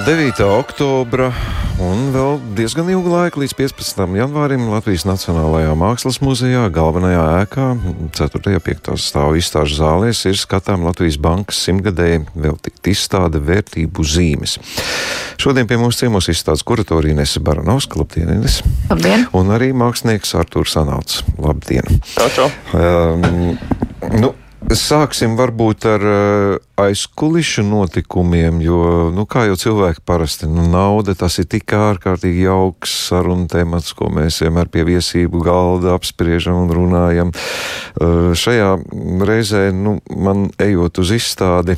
No 9. oktobra un vēl diezgan ilgu laiku līdz 15. janvārim Latvijas Nacionālajā Mākslas muzejā, galvenajā ēkā, 4. un 5. stāvu izstāžu zālēs, ir skatām Latvijas bankas simtgadēji veltīta izstāde vērtību zīmes. Šodien pie mums ciemos izstādes kuratorija Nese Baranovska, labdien, Ines! Labdien! Un arī mākslinieks Artūrs Sanāts, labdien! Čau, čau! Um, nu, Sāksim varbūt ar uh, aizkulišu notikumiem, jo, nu, kā jau cilvēki parasti, nu, nauda tas ir tik ārkārtīgi jauks sarunu temats, ko mēs vienmēr pie viesību galda apspriežam un runājam. Uh, šajā reizē, nu, man ejot uz izstādi,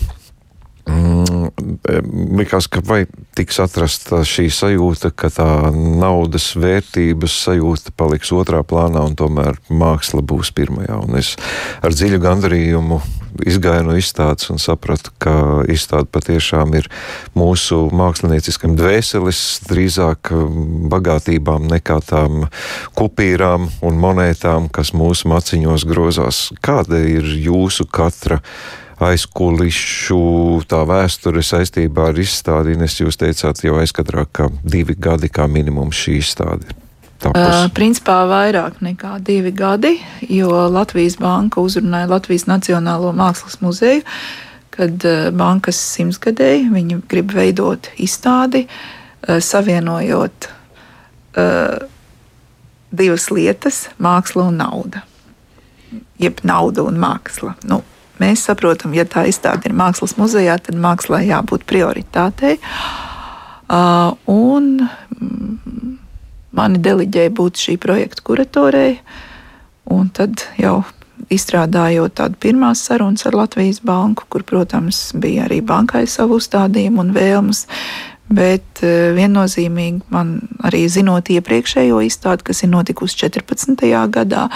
likās, ka vai tiks atrasta šī sajūta, ka tā naudas vērtības sajūta paliks otrā plānā un tomēr māksla būs pirmajā. Un es ar dziļu gandarījumu izgāju no izstādes un sapratu, ka izstāde patiešām ir mūsu mākslinieckam dvēseles drīzāk bagātībām nekā tām kupīrām un monētām, kas mūsu maciņos grozās. Kāda ir jūsu katra? Aizkulišu tā vēsture saistībā ar izstādi. Ines, jūs teicāt jau aizkadrā, ka divi gadi kā minimums šī izstāde. Uh, principā vairāk nekā divi gadi, jo Latvijas banka uzrunāja Latvijas Nacionālo mākslas muzeju, kad bankas simtsgadēji viņi grib veidot izstādi, uh, savienojot uh, divas lietas - māksla un nauda. Jeb nauda un māksla. Nu, Mēs saprotam, ja tā izstāde ir mākslas muzejā, tad mākslā jābūt prioritātei. Uh, un mm, mani deliģēja būt šī projekta kuratorei, un tad jau izstrādājot tādu pirmās sarunas ar Latvijas banku, kur, protams, bija arī bankai savu uzstādījumu un vēlmes. Bet viennozīmīgi man arī zinot iepriekšējo izstādi, kas ir notikusi 14. gadā,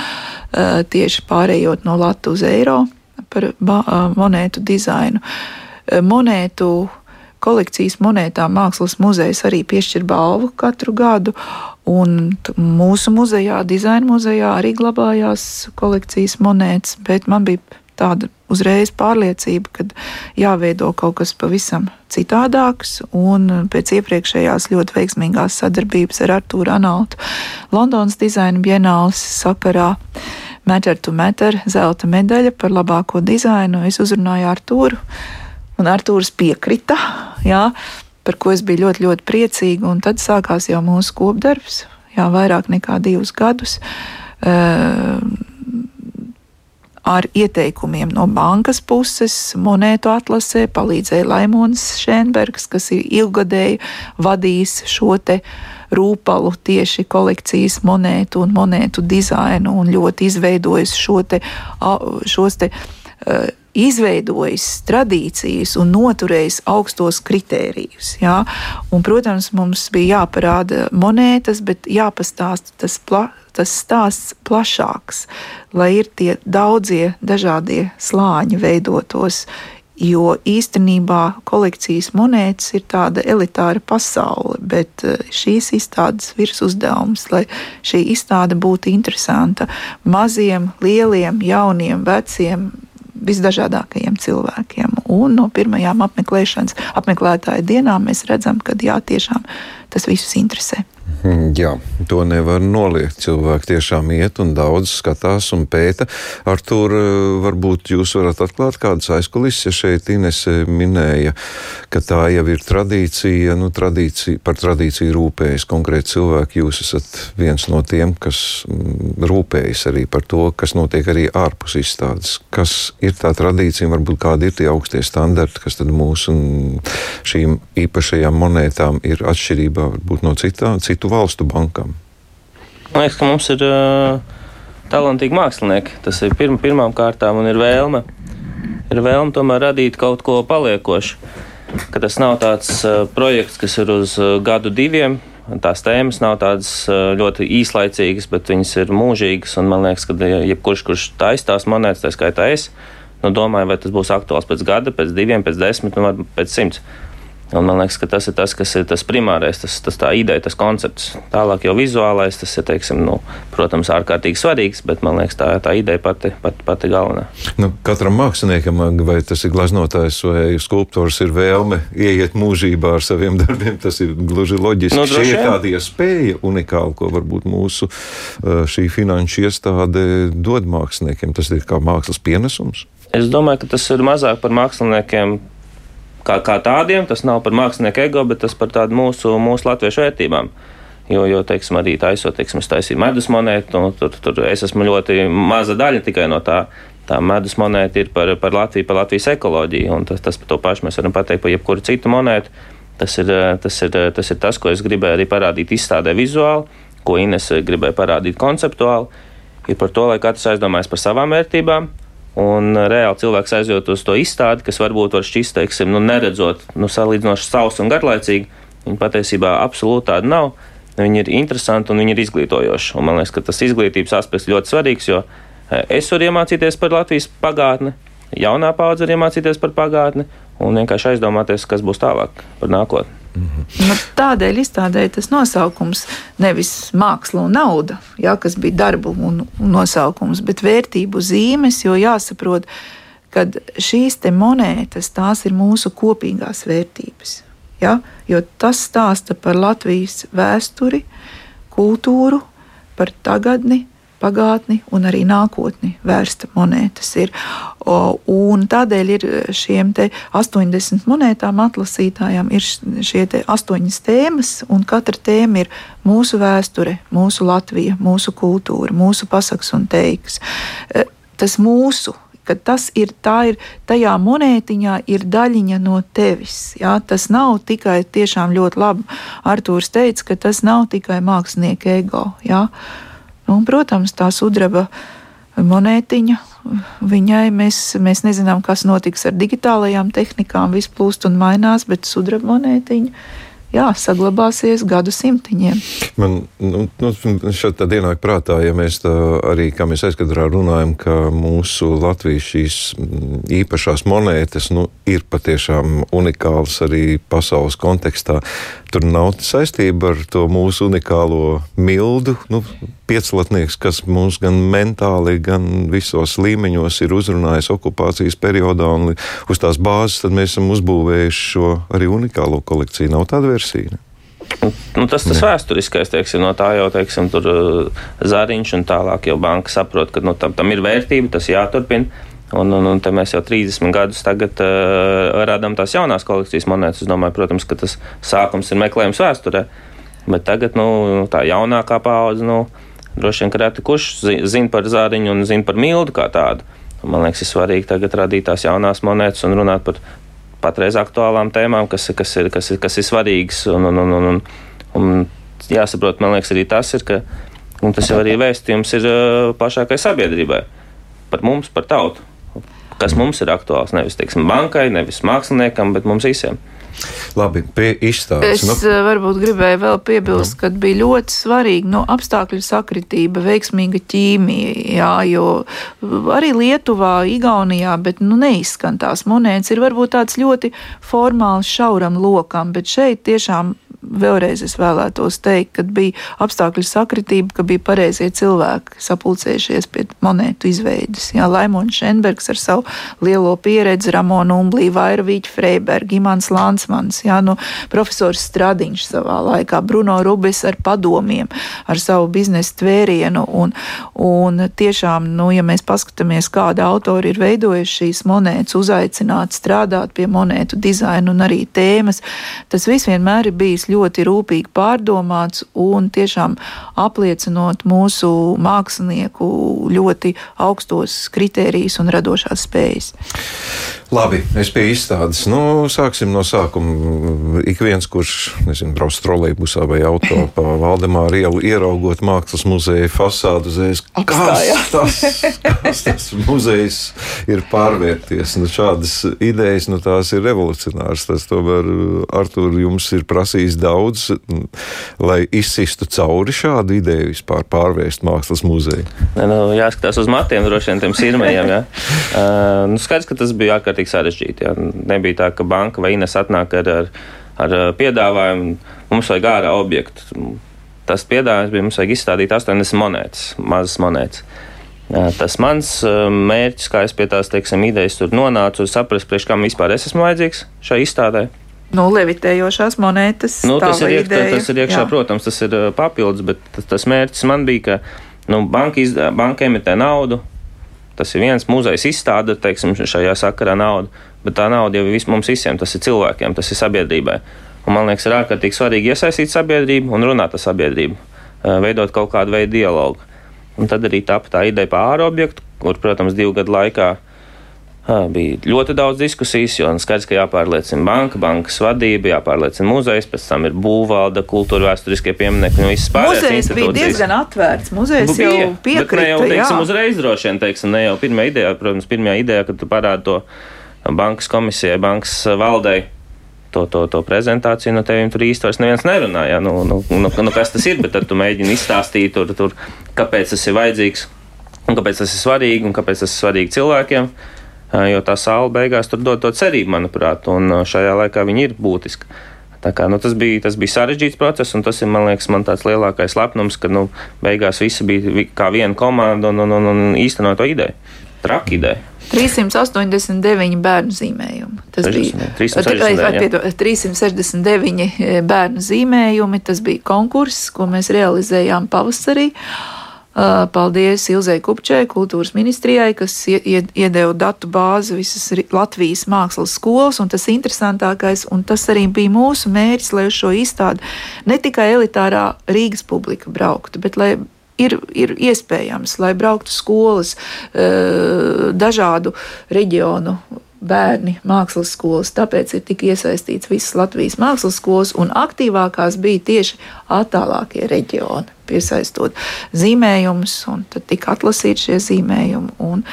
tieši pārējot no Latvijas uz eiro, par monētu dizainu. Monētu kolekcijas monētām Mākslas muzejs arī piešķir balvu katru gadu, un mūsu muzejā, dizaina muzejā, arī glabājās kolekcijas monētas, bet man bija tāda uzreiz pārliecība, ka jāveido kaut kas pavisam citādāks, un pēc iepriekšējās ļoti veiksmīgās sadarbības ar Artūru Analtu Londonas dizaina bienāles sakarā Matter to Matter zelta medaļa par labāko dizainu. Es uzrunāju Artūru, un Artūrs piekrita, jā, par ko es biju ļoti, ļoti priecīga. Un tad sākās jau mūsu kopdarbs, jā, vairāk nekā divus gadus. Uh, ar ieteikumiem no bankas puses, monētu atlasē palīdzēja Laimons Šenbergs, kas ir ilgadēji vadījis šo te uh, rūpalu tieši kolekcijas monētu un monētu dizainu un ļoti izveidojis šo te, šos te uh, izveidojis tradīcijas un noturējis augstos kritērijus. Ja? Un, protams, mums bija jāparāda monētas, bet jāpastāsta tas, pla, tas stāsts plašāks, lai ir tie daudzie dažādie slāņi veidotos Jo īstenībā kolekcijas monētas ir tāda elitāra pasaule, bet eh, šīs izstādes virsuzdevums, lai šī izstāde būtu interesanta maziem, lieliem, jauniem, veciem, visdažādākajiem cilvēkiem. Un no pirmajām apmeklēšanas, apmeklētāju dienām mēs redzam, ka jā, tiešām tas visus interesē. Hmm, jā, to nevar noliegt. Cilvēki tiešām iet un daudz skatās un pēta. Ar to varbūt jūs varat atklāt kādas aizkulisses. Ja šeit Inese minēja, ka tā jau ir tradīcija, nu, tradīcija par tradīciju rūpējas konkrēti cilvēki. Jūs esat viens no tiem, kas mm, rūpējas arī par to, kas notiek arī ārpus izstādes. Kas ir tā tradīcija, varbūt kādi ir tie augstie standarti, kas tad mūsu šīm īpašajām monētām ir atšķirībā no citām, citu valstu valstu bankām? Man liekas, ka mums ir uh, talantīgi mākslinieki. Tas ir pirma, pirmām kārtām un ir vēlme. Ir vēlme tomēr radīt kaut ko paliekošu. Ka tas nav tāds uh, projekts, kas ir uz uh, gadu diviem. Tās tēmas nav tādas uh, ļoti īslaicīgas, bet viņas ir mūžīgas. Man liekas, ka jebkurš, kurš taisās monētas, tā skaitā es, nu, domāju, vai tas būs aktuāls pēc gada, pēc diviem, pēc desmit, nu, pēc simts. Un man liekas, ka tas ir tas, kas ir tas primārais, tas, tas tā ideja, tas koncepts. Tālāk jau vizuālais, tas ir, teiksim, nu, protams, ārkārtīgi svarīgs, bet man liekas, tā, tā ideja pati, pati, pati galvenā. Nu, katram māksliniekam, vai tas ir glaznotājs vai skulptors, ir vēlme ieiet mūžībā ar saviem darbiem. Tas ir gluži loģiski. Nu, Šī ir tāda iespēja unikāla, ko varbūt mūsu šī finanšu iestāde dod māksliniekiem. Tas ir kā mākslas pienesums. Es domāju, ka tas ir mazāk par māksliniekiem kā, kā tādiem. Tas nav par mākslinieku ego, bet tas par tādu mūsu, mūsu latviešu vērtībām. Jo, jo teiksim, arī taisot, teiksim, es taisīju medus monētu, nu, tur, tur es esmu ļoti maza daļa tikai no tā. Tā medus monēta ir par, par Latviju, par Latvijas ekoloģiju, un tas, tas par to pašu mēs varam pateikt par jebkuru citu monētu. Tas ir, tas, ir, tas ir tas, ko es gribēju arī parādīt izstādē vizuāli, ko Ines gribēja parādīt konceptuāli. Ir par to, lai katrs aizdomājas par savām vērtībām, Un reāli cilvēks aizjūt uz to izstādi, kas varbūt var šķist, teiksim, nu, neredzot, nu, salīdzinoši sausa un garlaicīga. Viņa patiesībā absolūti tāda nav. Viņi ir interesanti un viņi ir izglītojoši. Un man liekas, ka tas izglītības aspekts ļoti svarīgs, jo e, es varu iemācīties par Latvijas pagātni, jaunā paudze var iemācīties par pagātni un vienkārši aizdomāties, kas būs tālāk par nākotni. Nu, tādēļ izstādēja tas nosaukums nevis māksla un nauda, jā, kas bija darbu un, un nosaukums, bet vērtību zīmes, jo jāsaprot, ka šīs monētas tās ir mūsu kopīgās vērtības. Ja? Jo tas stāsta par Latvijas vēsturi, kultūru, par tagadni, pagātni un arī nākotni vērsta monētas ir. Un tādēļ ir šiem 80 monētām atlasītājām ir šie astoņas tēmas, un katra tēma ir mūsu vēsture, mūsu Latvija, mūsu kultūra, mūsu pasaks un teiks. E, tas mūsu ka tas ir, ir tajā monētiņā, ir daļiņa no tevis. Jā? Tas nav tikai tiešām ļoti labi. Arthurs teica, ka tas nav tikai mākslinieka ego. Jā? Un, protams, tā sudraba monētiņa. Viņai mēs, mēs nezinām, kas notiks ar digitālajām tehnikām, viss plūst un mainās, bet sudraba monētiņa jā, saglabāsies gadu simtiņiem. Man nu, nu, šeit ienāk prātā, ja mēs tā arī, kā mēs aizkadrā runājam, ka mūsu Latvijas šīs mm, īpašās monētas nu, ir patiešām unikāls arī pasaules kontekstā. Tur nav saistība ar to mūsu unikālo mildu. Nu, Pieclatnieks, kas mūs gan mentāli, gan visos līmeņos ir uzrunājis okupācijas periodā, un uz tās bāzes mēs esam uzbūvējuši šo arī unikālo kolekciju. Nav tāda versija. Ne? Nu, tas tas vēsturiskais, teiksim, no tā jau teiksim, tur uh, zariņš un tālāk jau banka saprot, ka nu, tam, tam ir vērtība, tas jāturpina. Un, un, un mēs jau 30 gadus tagad uh, radām tās jaunās kolekcijas monētas. Es domāju, protams, ka tas sākums ir meklējums vēsturē. Bet tagad nu, tā jaunākā paudze nu, droši vien reti kurš zina par zāriņu un zina par mildu kā tādu. Man liekas, ir svarīgi tagad radīt tās jaunās monētas un runāt par patreiz aktuālām tēmām, kas, kas, ir, kas, ir, kas ir svarīgas. Un, un, un, un, un jāsaprot, man liekas, arī tas ir, ka tas jau arī vēstījums ir plašākai sabiedrībai. Par mums, par tautu. Kas mums ir aktuāls, nevis teiksim, bankai, nevis māksliniekam, bet mums visiem. Labi, pie izstādes. Es nu. Eh, varbūt gribēju vēl piebilst, nu. ka bija ļoti svarīgi no apstākļu sakritība, veiksmīga ķīmija, jā, jo arī Lietuvā, Igaunijā, bet nu neizskan tās monētas, ir varbūt tāds ļoti formāls šauram lokam, bet šeit tiešām vēlreiz es vēlētos teikt, ka bija apstākļu sakritība, ka bija pareizie cilvēki sapulcējušies pie monētu izveides. Jā, Laimons Šenbergs ar savu lielo pieredzi, Ramona Umblī, Vairavīķa Freiberga, Imants Lansmans, jā, nu, profesors Stradiņš savā laikā, Bruno Rubis ar padomiem, ar savu biznesa tvērienu. Un, un tiešām, nu, ja mēs paskatāmies, kāda autori ir veidojuši šīs monētas, uzaicināt strādāt pie monētu dizaina un arī tēmas, tas viss vienmēr ir bijis ļoti ļoti rūpīgi pārdomāts un tiešām apliecinot mūsu mākslinieku ļoti augstos kritērijus un radošās spējas. Labi, es pie izstādes. Nu, sāksim no sākuma. Ik viens, kurš nezinu, brauc trolejbusā vai auto pa Valdemāru ielu, ieraugot mākslas muzeja fasādu, uzreiz kas tas, kas tas muzejs ir pārvērties. Nu, šādas idejas, nu, tās ir revolucionāras. Tas tomēr, Artur, jums ir prasījis daudz, lai izsistu cauri šādu ideju vispār pārvērst mākslas muzeju? Ne, nu, jāskatās uz matiem, droši vien tiem sirmajiem. Ja. Uh, nu, skaidrs, ka tas bija ārkārtīgi sarežģīti. Ja. Nebija tā, ka banka vai Ines atnāk ar, ar, ar piedāvājumu, mums vajag ārā objektu. Tas piedāvājums bija mums vajag izstādīt 80 monētas, mazas monētas. Tas mans mērķis, kā es pie tās teiksim, idejas tur nonācu, ir saprast, priekš kam vispār es esmu vajadzīgs šai izstādē. Nu, levitējošās monētas. Nu, tas, ir iek, ideja, tas ir iekšā, jā. protams, tas ir papildus, bet tas, tas mērķis man bija, ka nu, banka, izdā, banka emitē naudu. Tas ir viens muzejs izstāde, teiksim, šajā sakarā naudu, bet tā nauda jau ir mums visiem, tas ir cilvēkiem, tas ir sabiedrībai. Un man liekas, ir ārkārtīgi svarīgi iesaistīt sabiedrību un runāt ar sabiedrību, veidot kaut kādu veidu dialogu. Un tad arī tapa tā ideja par ārā objektu, kur, protams, divu gadu laikā bija ļoti daudz diskusijas, jo skaidrs, ka jāpārliecina banka, bankas vadība, jāpārliecina muzejs, pēc tam ir būvvalda, kultūra vēsturiskie pieminekļi un viss pārējais. Muzejs bija diezgan atvērts, muzejs bija, jau piekrita. Ne jau, teiksim, jā. uzreiz droši vien, teiksim, ne jau pirmā idejā, protams, pirmajā idejā, kad tu parādi to bankas komisijai, bankas valdei to, to, to prezentāciju, no teviem tur īsti vairs neviens nerunāja. Nu, nu, nu, nu, kas tas ir? Bet tad tu mēģini izstāstīt, tur, tur, kāpēc tas ir vajadzīgs, un kāpēc tas ir svarīgi, un kāpēc tas ir svarīgi cilvēkiem. Jo tā sāla beigās tur dod to cerību, manuprāt, un šajā laikā viņi ir būtiski. Kā, nu, tas, bija, tas bija sarežģīts process, un tas ir man liekas, man tāds lielākais lepnums, ka nu, beigās visi bija kā viena komanda un, un, un, un īstenot to ideju. Traki ideja. 389 bērnu zīmējumi. Tas 60, bija 369, 369 bērnu zīmējumi. Tas bija konkurss, ko mēs realizējām pavasarī. Uh, paldies Ilzai Kupčai, kultūras ministrijai, kas iedeva datu bāzi visas Latvijas mākslas skolas, tas interesantākais, un tas arī bija mūsu mērķis, lai uz šo izstādi ne tikai elitārā Rīgas publika brauktu, bet lai ir, ir iespējams, lai brauktu skolas, eh, dažādu reģionu bērni mākslas skolas, tāpēc ir tik iesaistīts visas Latvijas mākslas skolas, un aktīvākās bija tieši attālākie reģioni, piesaistot zīmējumus, un tad tika atlasīti šie zīmējumi. Un,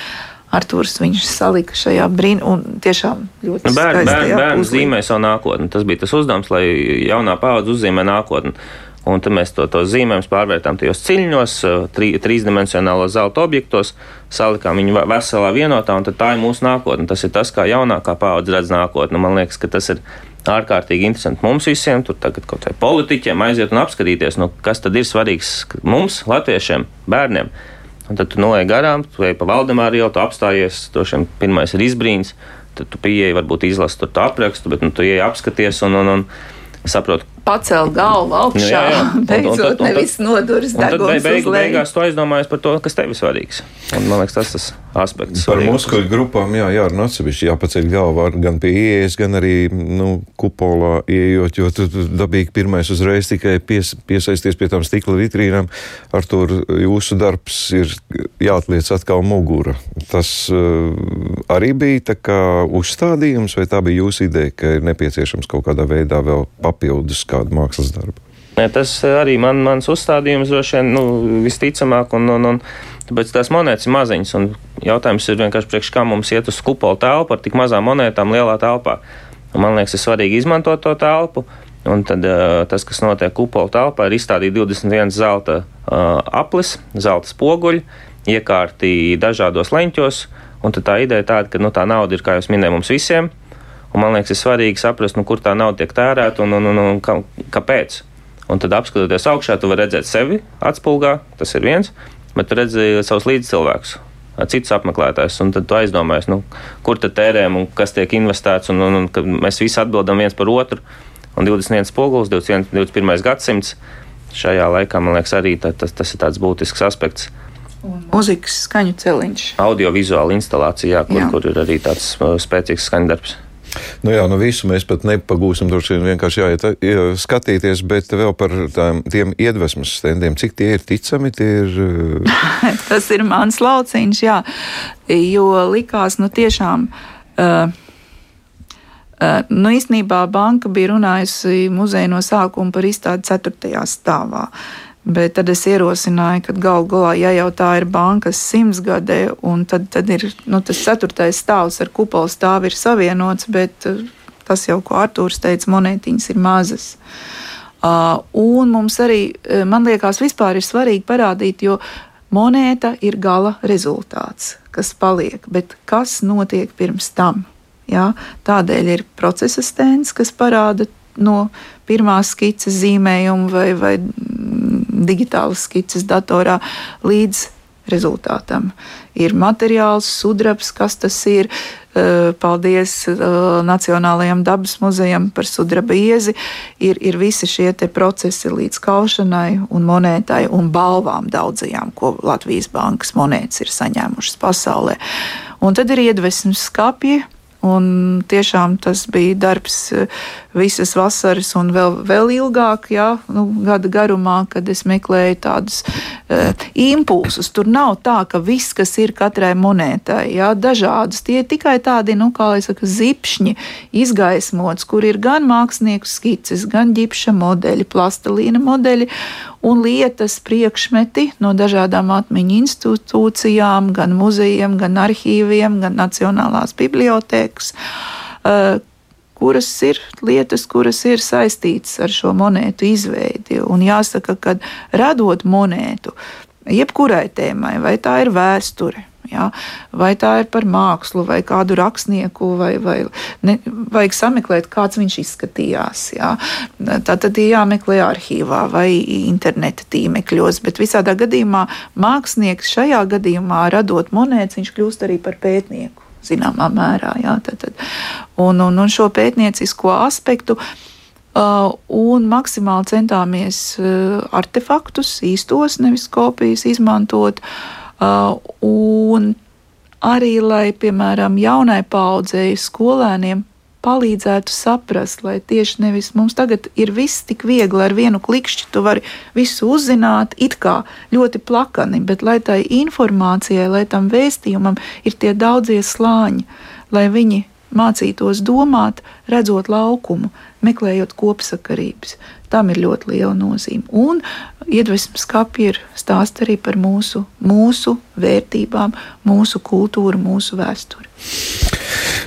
Arthurs viņš salika šajā brīnumā, un tiešām ļoti nu, bērni, bērni, bērni zīmē savu nākotni. Tas bija tas uzdevums, lai jaunā paudze uzzīmē nākotni. Un tad mēs to, to zīmējumus pārvērtām tajos ciļņos, tri, trīsdimensionālos zelta objektos, salikām viņu veselā vienotā, un tā ir mūsu nākotne. Tas ir tas, kā jaunākā paudze redz nākotni. Man liekas, ka tas ir ārkārtīgi interesanti mums visiem, tur tagad kaut vai politiķiem aiziet un apskatīties, nu, kas tad ir svarīgs mums, latviešiem, bērniem. Un tad tu nolaiž garām, tu ej pa Valdemāru ielu, tu apstājies, tošiem pirmais ir izbrīns, tad tu pieeji, varbūt izlasi tur aprakstu, bet nu, tu ieej apskaties un, un, un saprotu, pacelt galvu augšā. Jā, jā. Beidzot, un, un, un, nevis noduris deguns. Beig, beigās tu aizdomājies par to, kas tev ir svarīgs. Un, man liekas, tas tas aspekts. Par muskuļu grupām jā, jārunā atsevišķi, jāpaceļ galva gan pie ieejas, gan arī nu, kupolā ieejot, jo tu dabīgi pirmais uzreiz tikai pies, piesaisties pie tām stikla vitrīnām. Ar to jūsu darbs ir jāatliec atkal mugura. Tas uh, arī bija tā kā uzstādījums, vai tā bija jūsu ideja, ka ir nepieciešams kaut kādā veidā vēl papildus kādu mākslas darbu. Ne, tas arī man, mans uzstādījums droši vien nu, visticamāk, un, un, un tāpēc tās monētas ir maziņas. Jautājums ir vienkārši priekš kā mums iet uz kupola telpu ar tik mazām monētām lielā telpā. Un man liekas, ir svarīgi izmantot to telpu. Un tad tas, kas notiek kupola telpā, ir izstādīt 21 zelta aplis, zelta spoguļi, iekārti dažādos leņķos. Un tā ideja ir tāda, ka nu, tā nauda ir, kā jau minēju, mums visiem. Un man liekas, ir svarīgi saprast, nu, kur tā nauda tiek tērēta un, un, un, un kā, kāpēc. Un tad, apskatoties augšā, tu vari redzēt sevi atspulgā, tas ir viens, bet tu redzi savus līdzcilvēkus, citus apmeklētājus, un tad tu aizdomājies, nu, kur tad tērējam un kas tiek investēts, un, un, un mēs visi atbildam viens par otru. Un 21 spogulis, 21, 21. gadsimts. Šajā laikā, man liekas, arī tā, tas, tas ir tāds būtisks aspekts. Mūzikas skaņu celiņš. Audiovizuāla instalācija, jā, kur, jā. kur ir arī tāds uh, spēcīgs skaņdarbs. Nu jā, nu visu mēs pat nepagūsim, droši vien vienkārši jāiet skatīties, bet vēl par tām, tiem iedvesmas stendiem, cik tie ir ticami, tie ir. Tas ir mans lauciņš, jā, jo likās, nu tiešām. Uh, Uh, nu, īstenībā banka bija runājusi muzeja no sākuma par izstādi 4. stāvā. Bet tad es ierosināju, ka galu galā, ja jau tā ir bankas simtsgadē, tad, tad ir nu, tas ceturtais stāvs ar kupolu stāvu ir savienots, bet eh, tas jau, ko Artūrs teica, monētiņas ir mazas. Un mums arī, man liekas, vispār ir svarīgi parādīt, jo monēta ir gala rezultāts, kas paliek, bet kas notiek pirms tam? Ja? Tādēļ ir procesa stends, kas parāda no pirmās skices zīmējuma vai, vai digitālas skices datorā līdz rezultātam. Ir materiāls, sudrabs, kas tas ir. Eh, paldies eh, Nacionālajam dabas muzejam par sudraba iezi. Ir, ir visi šie procesi līdz kaušanai un monētai un balvām daudzajām, ko Latvijas bankas monētas ir saņēmušas pasaulē. Un tad ir iedvesmas skāpji, Un tiešām tas bija darbs eh, visas vasaras un vēl, vēl ilgāk, jā, nu, gada garumā, kad es meklēju tādus uh, impulsus. Tur nav tā, ka viss, kas ir katrai monētai, jā, dažādas, tie ir tikai tādi, nu, kā lai saka, zipšņi izgaismots, kur ir gan mākslinieku skices, gan ģipša modeļi, plastelīna modeļi un lietas priekšmeti no dažādām atmiņu institūcijām, gan muzejiem, gan arhīviem, gan Nacionālās bibliotēkas, eh, kuras ir lietas, kuras ir saistītas ar šo monētu izveidi. Un jāsaka, ka radot monētu, jebkurai tēmai, vai tā ir vēsture, Ja? Vai tā ir par mākslu, vai kādu rakstnieku, vai, vai ne, vajag sameklēt, kāds viņš izskatījās. Ja? Tā tad ir jāmeklē arhīvā vai interneta tīmekļos, bet visādā gadījumā mākslinieks šajā gadījumā radot monētas, viņš kļūst arī par pētnieku. Zināmā mērā, jā, tad, tad. Un, un, un šo pētniecisko aspektu Uh, un maksimāli centāmies uh, artefaktus, īstos, nevis kopijas, izmantot. Uh, un arī, lai, piemēram, jaunai paudzei, skolēniem palīdzētu saprast, lai tieši nevis mums tagad ir viss tik viegli ar vienu klikšķi, tu vari visu uzzināt, it kā ļoti plakani, bet lai tai informācijai, lai tam vēstījumam ir tie daudzie slāņi, lai viņi mācītos domāt, redzot laukumu, meklējot kopsakarības. Tam ir ļoti liela nozīme. Un iedvesmas kapi ir stāst arī par mūsu, mūsu vērtībām, mūsu kultūru, mūsu vēsturi.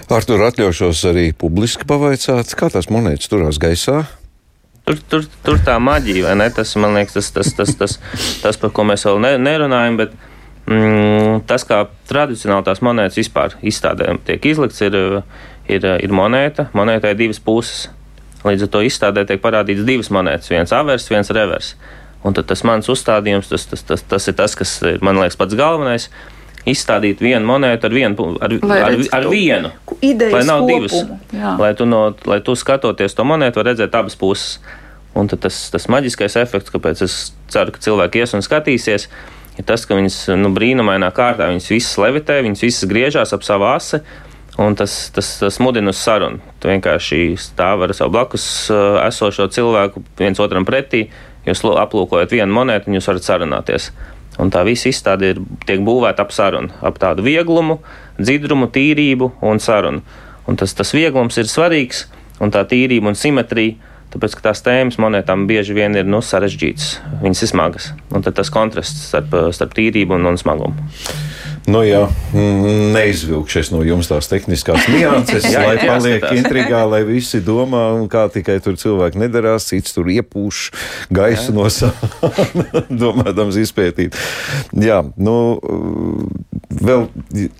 Ar to atļaušos arī publiski pavaicāt, kā tās monētas turās gaisā. Tur, tur, tur tā maģija, vai ne? Tas, man liekas, tas, tas, tas, tas, tas par ko mēs vēl ne, nerunājam, bet mm, tas, kā tradicionāli tās monētas vispār izstādē tiek izlikts, ir, ir, ir monēta. Monētai ir divas puses. Līdz ar to izstādē tiek parādīts divas monētas, viens avers, viens revers. Un tas mans uzstādījums, tas, tas, tas, tas ir tas, kas man liekas, pats galvenais. Izstādīt vienu monētu ar vienu, ar, lai ar, ar vienu. Lai nav kopumu. divas. Jā. Lai tu, no, lai tu skatoties to monētu, var redzēt abas puses. Un tas, tas maģiskais efekts, kāpēc es ceru, ka cilvēki ies un skatīsies, ir tas, ka viņas nu, brīnumainā kārtā viņas visas levitē, viņas visas griežās ap savu asi Un tas, tas, tas mudina uz sarunu. Tu vienkārši stāv ar savu blakus uh, esošo cilvēku viens otram pretī. Jūs aplūkojat vienu monētu, un jūs varat sarunāties. Un tā visa izstāde ir, tiek būvēta ap sarunu, ap tādu vieglumu, dzidrumu, tīrību un sarunu. Un tas, tas vieglums ir svarīgs, un tā tīrība un simetrija, tāpēc ka tās tēmas monētām bieži vien ir nu, sarežģītas, viņas ir smagas. Un tas kontrasts starp, starp tīrību un, un smagumu. Nu, jā, neizvilkšies no jums tās tehniskās nianses, jā, lai paliek jāskatās. intrigā, lai visi domā, kā tikai tur cilvēki nedarās, cits tur iepūš gaisu jā. no savām, domādams izpētīt. Jā, nu, vēl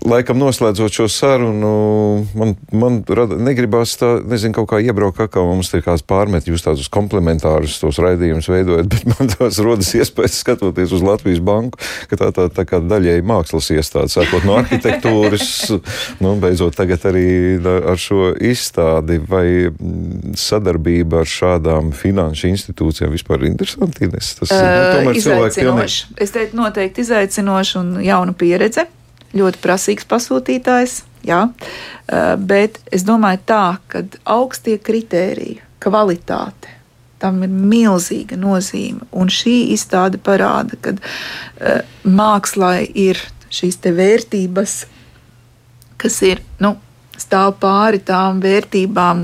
laikam noslēdzot šo sarunu, man, man rada, negribās tā, nezinu, kaut kā iebraukt, kā mums te kāds pārmet, jūs tādus komplementārus tos raidījumus veidojat, bet man tās rodas iespējas skatoties uz Latvijas banku, ka tā tā, tā kā daļēji mākslas iestāde sākot no arhitektūras, nu, beidzot tagad arī ar šo izstādi, vai sadarbība ar šādām finanšu institūcijām vispār ir interesanti? Es, tas, uh, nu, izaicinoši. Es teiktu, noteikti izaicinoši un jauna pieredze. Ļoti prasīgs pasūtītājs, jā. Uh, bet es domāju tā, ka augstie kritēriji, kvalitāte, tam ir milzīga nozīme. Un šī izstāde parāda, ka uh, mākslā ir šīs vērtības, kas ir nu, stāv pāri tām vērtībām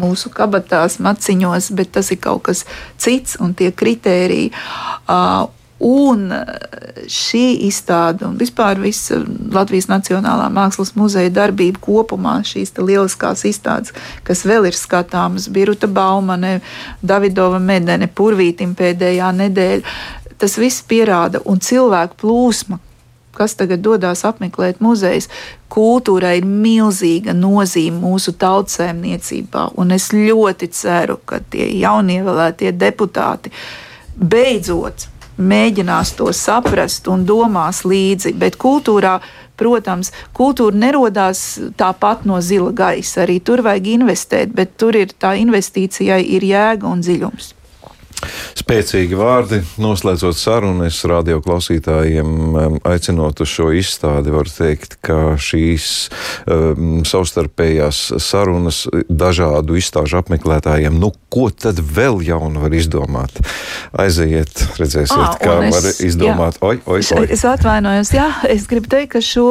mūsu kabatās, maciņos, bet tas ir kaut kas cits un tie kritēriji. Uh, Un šī izstāde un vispār visa Latvijas Nacionālā Mākslas muzeja darbība kopumā, šīs lieliskās izstādes, kas vēl ir skatāmas, Biruta Baumane, Davidova Medene, Purvītim pēdējā nedēļa, tas viss pierāda un cilvēku plūsma, kas tagad dodas apmeklēt muzejus, kultūrai ir milzīga nozīme mūsu tautsēmniecībā. Un es ļoti ceru, ka tie jaunievēlētie deputāti beidzot mēģinās to saprast un domās līdzi. Bet kultūrā, protams, kultūra nerodās tāpat no zila gaisa. Arī tur vajag investēt, bet tur ir tā investīcijai ir jēga un dziļums. Spēcīgi vārdi, noslēdzot sarunu, es radio klausītājiem aicinot uz šo izstādi, varu teikt, ka šīs um, savstarpējās sarunas dažādu izstāžu apmeklētājiem, nu, ko tad vēl jaunu var izdomāt? Aiziet, redzēsiet, à, kā es, var izdomāt. Jā, oi, oi, oi. Es atvainojos, jā, es gribu teikt, ka šo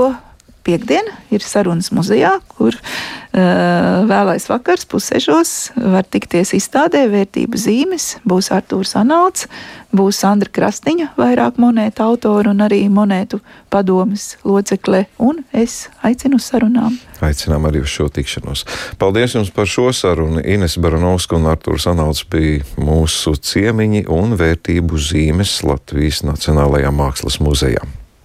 piekdiena ir sarunas muzejā, kur uh, vēlais vakars pussežos var tikties izstādē vērtību zīmes. Būs Artūrs Anauts, būs Sandra Krastiņa, vairāk monētu autori un arī monētu padomas locekle, un es aicinu uz sarunām. Aicinām arī uz šo tikšanos. Paldies jums par šo sarunu. Ines Baranovska un Artūrs Anauts bija mūsu ciemiņi un vērtību zīmes Latvijas Nacionālajā Mākslas muzejā.